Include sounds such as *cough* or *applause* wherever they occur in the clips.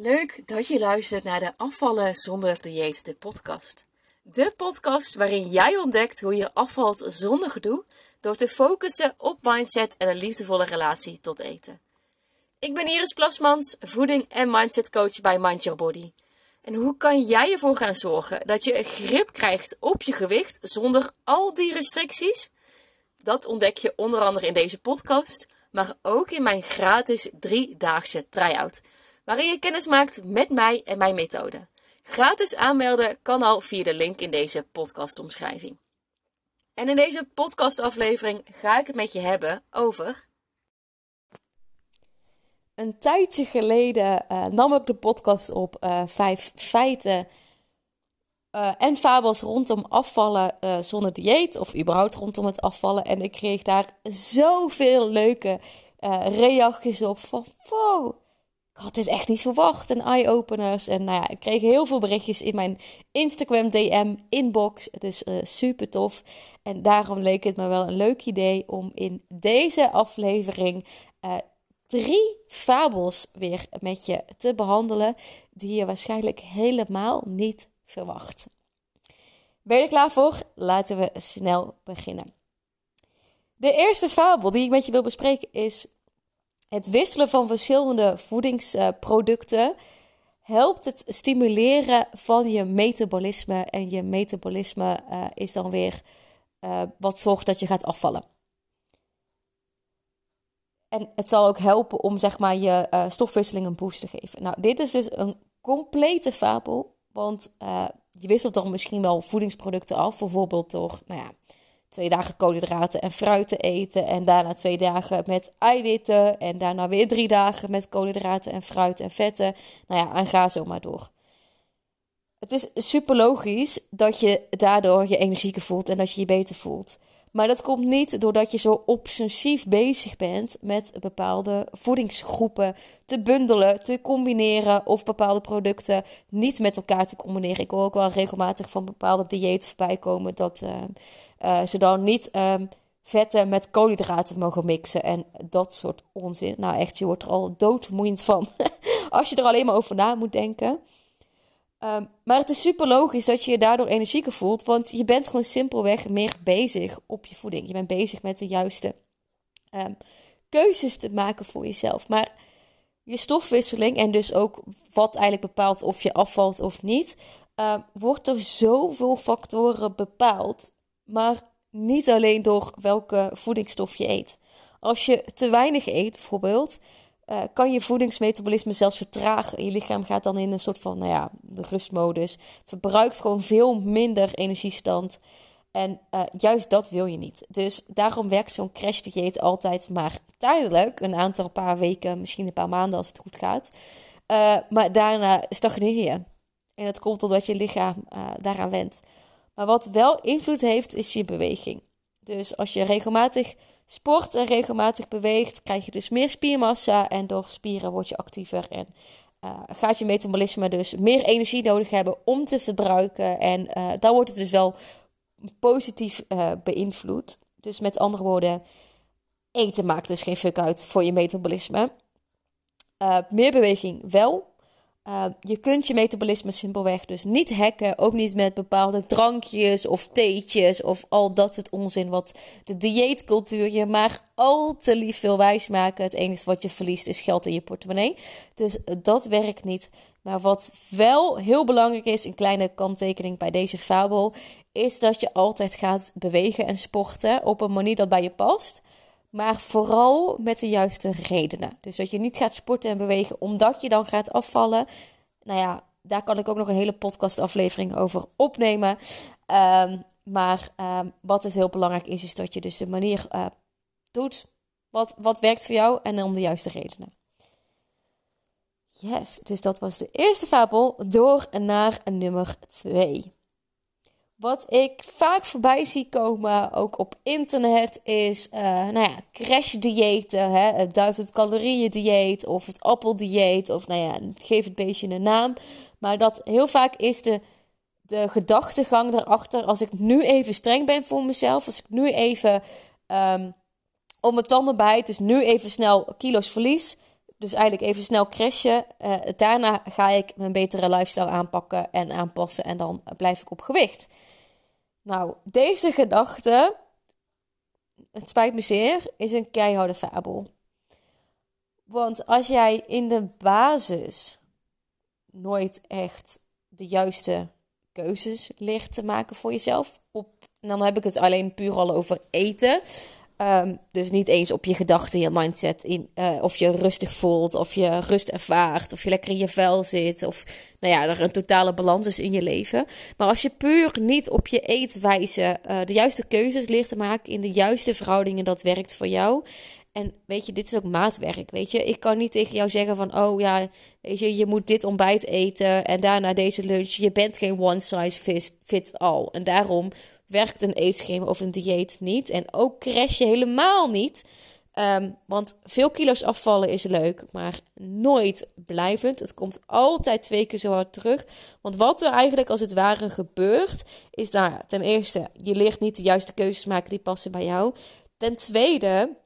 Leuk dat je luistert naar de Afvallen zonder dieet, de podcast. De podcast waarin jij ontdekt hoe je afvalt zonder gedoe door te focussen op mindset en een liefdevolle relatie tot eten. Ik ben Iris Plasmans, voeding- en mindset coach bij Mind Your Body. En hoe kan jij ervoor gaan zorgen dat je grip krijgt op je gewicht zonder al die restricties? Dat ontdek je onder andere in deze podcast, maar ook in mijn gratis driedaagse try-out waarin je kennis maakt met mij en mijn methode. Gratis aanmelden kan al via de link in deze podcastomschrijving. En in deze podcastaflevering ga ik het met je hebben over. Een tijdje geleden uh, nam ik de podcast op uh, vijf feiten uh, en fabels rondom afvallen zonder dieet of überhaupt rondom het afvallen. En ik kreeg daar zoveel leuke reacties op van wow had dit echt niet verwacht. En eye-openers. En nou ja, ik kreeg heel veel berichtjes in mijn Instagram DM inbox. Het is uh, super tof. En daarom leek het me wel een leuk idee om in deze aflevering uh, drie fabels weer met je te behandelen. Die je waarschijnlijk helemaal niet verwacht. Ben je er klaar voor? Laten we snel beginnen. De eerste fabel die ik met je wil bespreken is het wisselen van verschillende voedingsproducten helpt het stimuleren van je metabolisme. En je metabolisme uh, is dan weer uh, wat zorgt dat je gaat afvallen. En het zal ook helpen om zeg maar, je uh, stofwisseling een boost te geven. Nou, dit is dus een complete fabel. Want je wisselt dan misschien wel voedingsproducten af. Bijvoorbeeld door nou ja, twee dagen koolhydraten en fruit te eten. En daarna twee dagen met eiwitten. En daarna weer drie dagen met koolhydraten en fruit en vetten. Nou ja, en ga zo maar door. Het is super logisch dat je daardoor je energieker voelt en dat je je beter voelt. Maar dat komt niet doordat je zo obsessief bezig bent met bepaalde voedingsgroepen te bundelen, te combineren of bepaalde producten niet met elkaar te combineren. Ik hoor ook wel regelmatig van bepaalde diëten voorbij komen dat uh, uh, ze dan niet um, vetten met koolhydraten mogen mixen en dat soort onzin. Nou echt, je wordt er al doodvermoeiend van *laughs* als je er alleen maar over na moet denken. Um, maar het is super logisch dat je je daardoor energieker voelt, want je bent gewoon simpelweg meer bezig op je voeding. Je bent bezig met de juiste um, keuzes te maken voor jezelf. Maar je stofwisseling en dus ook wat eigenlijk bepaalt of je afvalt of niet, uh, wordt door zoveel factoren bepaald. Maar niet alleen door welke voedingsstof je eet. Als je te weinig eet, bijvoorbeeld, uh, kan je voedingsmetabolisme zelfs vertragen. Je lichaam gaat dan in een soort van, nou ja, de rustmodus. Het verbruikt gewoon veel minder energiestand. En uh, juist dat wil je niet. Dus daarom werkt zo'n crashdieet altijd maar tijdelijk. Een aantal paar weken, misschien een paar maanden als het goed gaat. Uh, maar daarna stagneer je. En dat komt omdat je lichaam daaraan wendt. Maar wat wel invloed heeft, is je beweging. Dus als je regelmatig sport en regelmatig beweegt, krijg je dus meer spiermassa. En door spieren word je actiever. En uh, gaat je metabolisme dus meer energie nodig hebben om te verbruiken. En uh, dan wordt het dus wel positief uh, beïnvloed. Dus met andere woorden, eten maakt dus geen fuck uit voor je metabolisme. meer beweging wel. Uh, je kunt je metabolisme simpelweg dus niet hacken. Ook niet met bepaalde drankjes of theetjes of al dat soort onzin. Wat de dieetcultuur je maar al te lief veel wijs maken. Het enige wat je verliest is geld in je portemonnee. Dus dat werkt niet. Maar wat wel heel belangrijk is, een kleine kanttekening bij deze fabel, is dat je altijd gaat bewegen en sporten op een manier dat bij je past. Maar vooral met de juiste redenen. Dus dat je niet gaat sporten en bewegen omdat je dan gaat afvallen. Nou ja, daar kan ik ook nog een hele podcastaflevering over opnemen. Um, maar um, wat dus heel belangrijk is, is dat je dus de manier uh, doet wat, wat werkt voor jou en om de juiste redenen. Yes, dus dat was de eerste fabel. Door naar nummer 2. Wat ik vaak voorbij zie komen, ook op internet, is uh, nou ja, crash-diëten. Het duizend calorieën dieet of het appeldieet. Of nou ja, geef het beestje een naam. Maar dat heel vaak is de, de gedachtegang daarachter. Als ik nu even streng ben voor mezelf. Als ik nu even um, om mijn tanden bijt. Dus nu even snel kilo's verlies. Dus eigenlijk even snel crashen. Uh, daarna ga ik mijn betere lifestyle aanpakken en aanpassen. En dan blijf ik op gewicht. Nou, deze gedachte, het spijt me zeer, is een keiharde fabel. Want als jij in de basis nooit echt de juiste keuzes leert te maken voor jezelf. Op, en dan heb ik het alleen puur al over eten. Ehm, dus niet eens op je gedachten, je mindset, in, uh, of je rustig voelt, of je rust ervaart, of je lekker in je vel zit, of nou ja, er een totale balans is in je leven. Maar als je puur niet op je eetwijze uh, de juiste keuzes leert te maken in de juiste verhoudingen, dat werkt voor jou. En weet je, dit is ook maatwerk, weet je. Ik kan niet tegen jou zeggen van, oh ja, weet je, je moet dit ontbijt eten en daarna deze lunch. Je bent geen one size fits all. En daarom werkt een eetschema of een dieet niet. En ook crash je helemaal niet. Um, want veel kilo's afvallen is leuk, maar nooit blijvend. Het komt altijd twee keer zo hard terug. Want wat er eigenlijk als het ware gebeurt, is daar nou ten eerste, je leert niet de juiste keuzes maken die passen bij jou. Ten tweede,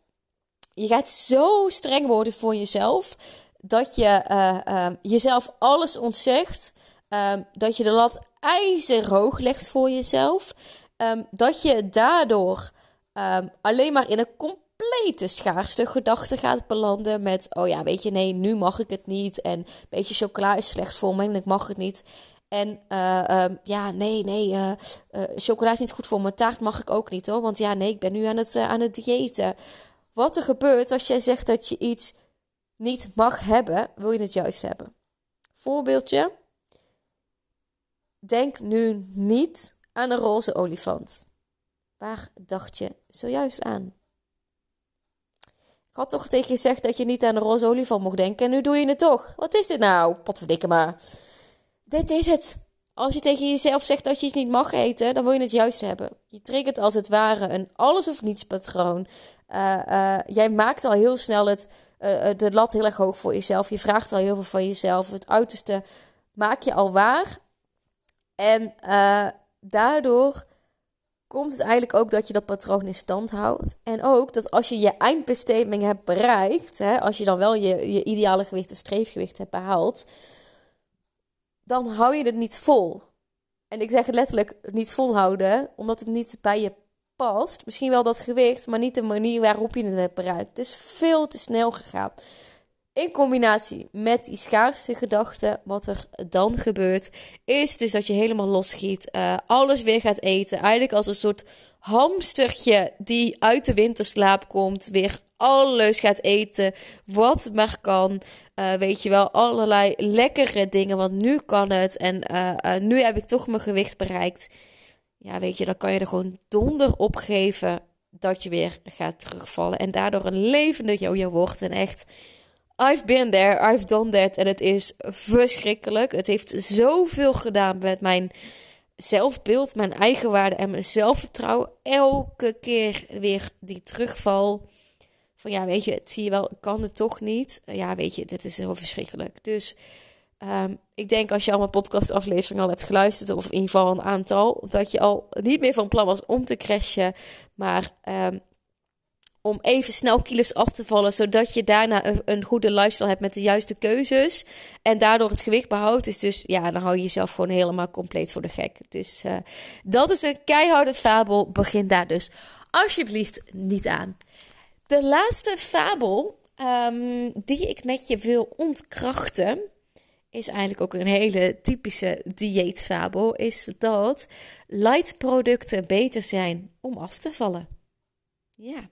je gaat zo streng worden voor jezelf dat je uh, jezelf alles ontzegt. Uh, dat je de lat ijzerhoog legt voor jezelf. Um, dat je daardoor alleen maar in een complete schaarste gedachte gaat belanden. Met, oh ja, weet je, nee, nu mag ik het niet. En een beetje chocola is slecht voor me en ik mag het niet. En um, ja, nee, nee, uh, chocola is niet goed voor me. Taart mag ik ook niet hoor. Want ja, nee, ik ben nu aan het, aan het diëten. Wat er gebeurt als jij zegt dat je iets niet mag hebben, wil je het juist hebben. Voorbeeldje. Denk nu niet aan een roze olifant. Waar dacht je zojuist aan? Ik had toch tegen je gezegd dat je niet aan een roze olifant mocht denken en nu doe je het toch. Wat is dit nou? Potverdikke maar. Dit is het. Als je tegen jezelf zegt dat je iets niet mag eten, dan wil je het juist hebben. Je triggert als het ware een alles of niets patroon. Uh, uh, jij maakt al heel snel het, uh, de lat heel erg hoog voor jezelf. Je vraagt al heel veel van jezelf. Het uiterste maak je al waar. En daardoor komt het eigenlijk ook dat je dat patroon in stand houdt. En ook dat als je je eindbestemming hebt bereikt, hè, als je dan wel je, je ideale gewicht of streefgewicht hebt behaald, dan hou je het niet vol. En ik zeg het letterlijk niet volhouden, omdat het niet bij je past. Misschien wel dat gewicht, maar niet de manier waarop je het hebt bereikt. Het is veel te snel gegaan. In combinatie met die schaarste gedachten, wat er dan gebeurt, is dus dat je helemaal losschiet. Uh, alles weer gaat eten. Eigenlijk als een soort hamstertje die uit de winterslaap komt. Weer alles gaat eten wat maar kan. Uh, weet je wel, allerlei lekkere dingen. Want nu kan het. En uh, nu heb ik toch mijn gewicht bereikt. Ja, weet je, dan kan je er gewoon donder op geven dat je weer gaat terugvallen. En daardoor een levende jojo wordt. En echt I've been there, I've done that. En het is verschrikkelijk. Het heeft zoveel gedaan met mijn zelfbeeld, mijn eigenwaarde en mijn zelfvertrouwen. Elke keer weer die terugval. Van ja, weet je, het zie je wel, kan het toch niet. Ja, weet je, dit is heel verschrikkelijk. Dus um, ik denk als je al mijn podcastaflevering al hebt geluisterd, of in ieder geval een aantal, dat je al niet meer van plan was om te crashen. Maar um, om even snel kilo's af te vallen, zodat je daarna een, een, goede lifestyle hebt met de juiste keuzes en daardoor het gewicht behoudt, is dus ja, dan hou je jezelf gewoon helemaal compleet voor de gek. Dus uh, dat is een keiharde fabel. Begin daar dus alsjeblieft niet aan. De laatste fabel um, die ik met je wil ontkrachten, is eigenlijk ook een hele typische dieetfabel, is dat light producten beter zijn om af te vallen. Ja.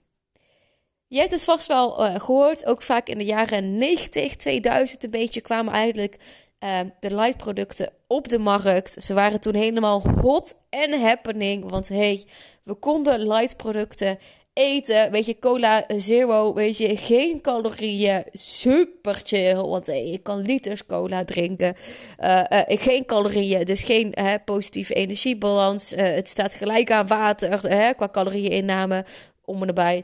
Je hebt het vast wel uh, gehoord, ook vaak in de jaren 90, 2000 een beetje kwamen eigenlijk uh, de light producten op de markt. Ze waren toen helemaal hot en happening, want hey, we konden light producten eten. Weet je, cola zero, weet je, geen calorieën, super chill. Want hey, ik kan liters cola drinken. Uh, geen calorieën, dus geen positieve energiebalans. het staat gelijk aan water qua calorieën inname om en erbij.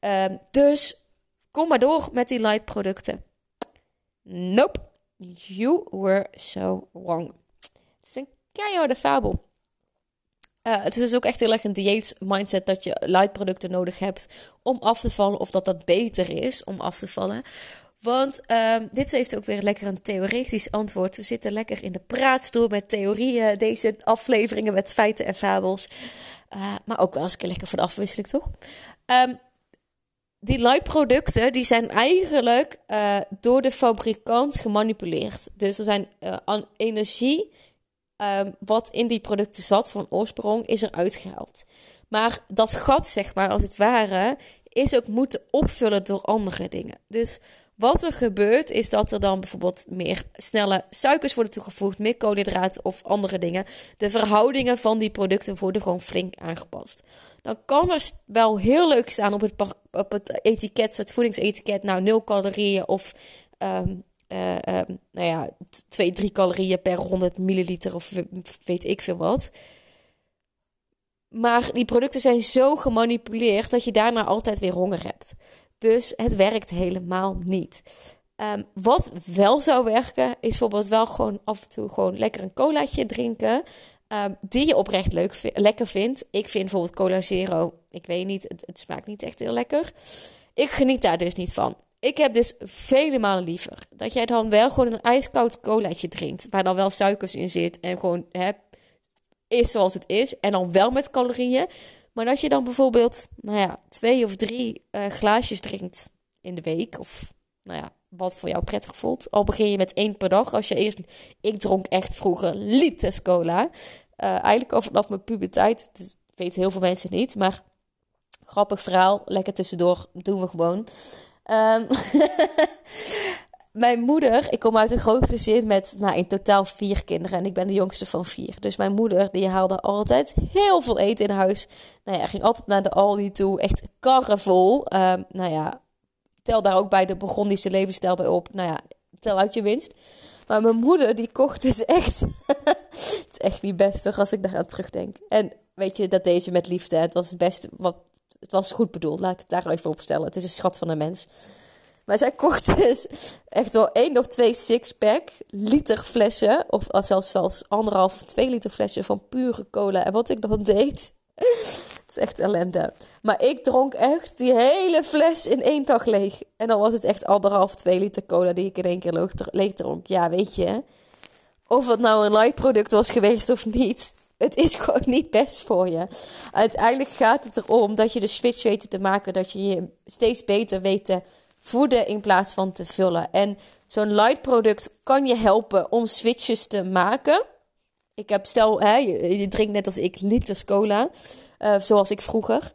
Um, dus kom maar door met die light producten. Nope, you were so wrong. Het is een keiharde fabel. Uh, het is dus ook echt heel erg een dieet mindset dat je light producten nodig hebt om af te vallen. Of dat dat beter is om af te vallen. Want uh, dit heeft ook weer lekker een theoretisch antwoord. We zitten lekker in de praatstoel met theorieën. Deze afleveringen met feiten en fabels. Uh, maar ook wel eens een keer lekker voor afwisseling, toch? Um, die light producten die zijn eigenlijk uh, door de fabrikant gemanipuleerd. Dus er zijn energie um, wat in die producten zat van oorsprong is er uitgehaald. Maar dat gat, zeg maar, als het ware, is ook moeten opvullen door andere dingen. Dus wat er gebeurt, is dat er dan bijvoorbeeld meer snelle suikers worden toegevoegd, meer koolhydraten of andere dingen. De verhoudingen van die producten worden gewoon flink aangepast. Dan kan er wel heel leuk staan op het, op het etiket, het voedingsetiket, nou 0 calorieën of um, uh, nou ja, 2, 3 calorieën per 100 milliliter of weet ik veel wat. Maar die producten zijn zo gemanipuleerd dat je daarna altijd weer honger hebt. Dus het werkt helemaal niet. Um, wat wel zou werken, is bijvoorbeeld wel gewoon af en toe gewoon lekker een colaatje drinken. Um, die je oprecht leuk, lekker vindt. Ik vind bijvoorbeeld Cola Zero, ik weet niet, het, smaakt niet echt heel lekker. Ik geniet daar dus niet van. Ik heb dus vele malen liever dat jij dan wel gewoon een ijskoud colaatje drinkt. Waar dan wel suikers in zit en gewoon hè, is zoals het is. En dan wel met calorieën. Maar dat je dan bijvoorbeeld, nou ja, twee of drie uh, glaasjes drinkt in de week. Of, nou ja, wat voor jou prettig voelt. Al begin je met één per dag. Als je eerst, ik dronk echt vroeger liters cola. Uh, eigenlijk al vanaf mijn puberteit. Dat weten heel veel mensen niet. Maar grappig verhaal. Lekker tussendoor. Doen we gewoon. Um, *laughs* mijn moeder, ik kom uit een groot gezin met nou, in totaal vier kinderen. En ik ben de jongste van vier. Dus mijn moeder, die haalde altijd heel veel eten in huis. Nou ja, ging altijd naar de Aldi toe. Echt karrevol. Um, nou ja, tel daar ook bij de Burgondische levensstijl bij op. Nou ja, tel uit je winst. Maar mijn moeder, die kocht dus echt... *laughs* het is echt niet best toch, als ik daaraan terugdenk. En weet je, dat deze met liefde. Het was het beste wat... Het was goed bedoeld, laat ik het daar even op stellen. Het is een schat van een mens. Maar zij kocht *laughs* dus echt wel één of twee six-pack liter flessen. Of zelfs, zelfs anderhalf, twee liter flessen van pure cola. En wat ik dan deed, *laughs* het is echt ellende. Maar ik dronk echt die hele fles in één dag leeg. En dan was het echt anderhalf, twee liter cola die ik in één keer leeg dronk. Ja, weet je, of het nou een light product was geweest of niet. Het is *laughs* gewoon niet best voor je. Uiteindelijk gaat het erom dat je de switch weet te maken. Dat je je steeds beter weet te voeden in plaats van te vullen. En zo'n light product kan je helpen om switches te maken. Ik heb, stel, hè, je, drinkt net als ik liters cola, uh, zoals ik vroeger.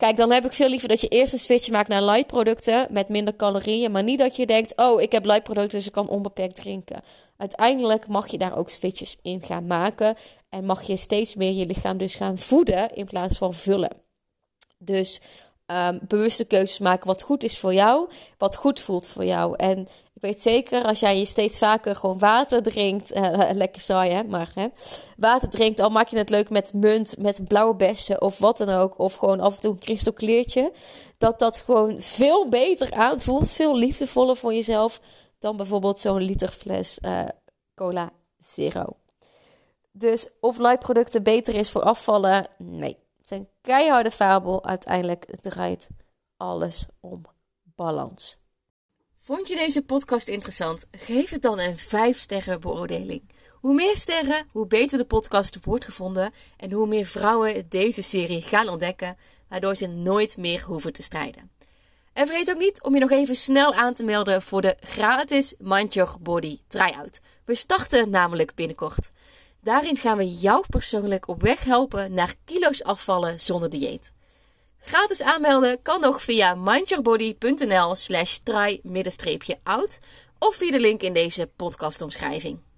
Kijk, dan heb ik veel liever dat je eerst een switch maakt naar light producten met minder calorieën. Maar niet dat je denkt, oh, ik heb light producten, dus ik kan onbeperkt drinken. Uiteindelijk mag je daar ook switches in gaan maken. En mag je steeds meer je lichaam dus gaan voeden in plaats van vullen. Dus um, bewuste keuzes maken wat goed is voor jou, wat goed voelt voor jou. En ik weet zeker, als jij je steeds vaker gewoon water drinkt, uh, *laughs* lekker saai hè, maar hè, water drinkt, al maak je het leuk met munt, met blauwe bessen of wat dan ook, of gewoon af en toe een kristalkleertje, dat dat gewoon veel beter aanvoelt, veel liefdevoller voor jezelf dan bijvoorbeeld zo'n liter fles uh, cola zero. Dus of light producten beter is voor afvallen, nee een keiharde fabel. Uiteindelijk draait alles om balans. Vond je deze podcast interessant? Geef het dan een 5 sterren beoordeling. Hoe meer sterren, hoe beter de podcast wordt gevonden en hoe meer vrouwen deze serie gaan ontdekken, waardoor ze nooit meer hoeven te strijden. En vergeet ook niet om je nog even snel aan te melden voor de gratis Mind Your Body Tryout. We starten namelijk binnenkort. Daarin gaan we jou persoonlijk op weg helpen naar kilo's afvallen zonder dieet. Gratis aanmelden kan nog via mindyourbody.nl slash try-out of via de link in deze podcastomschrijving.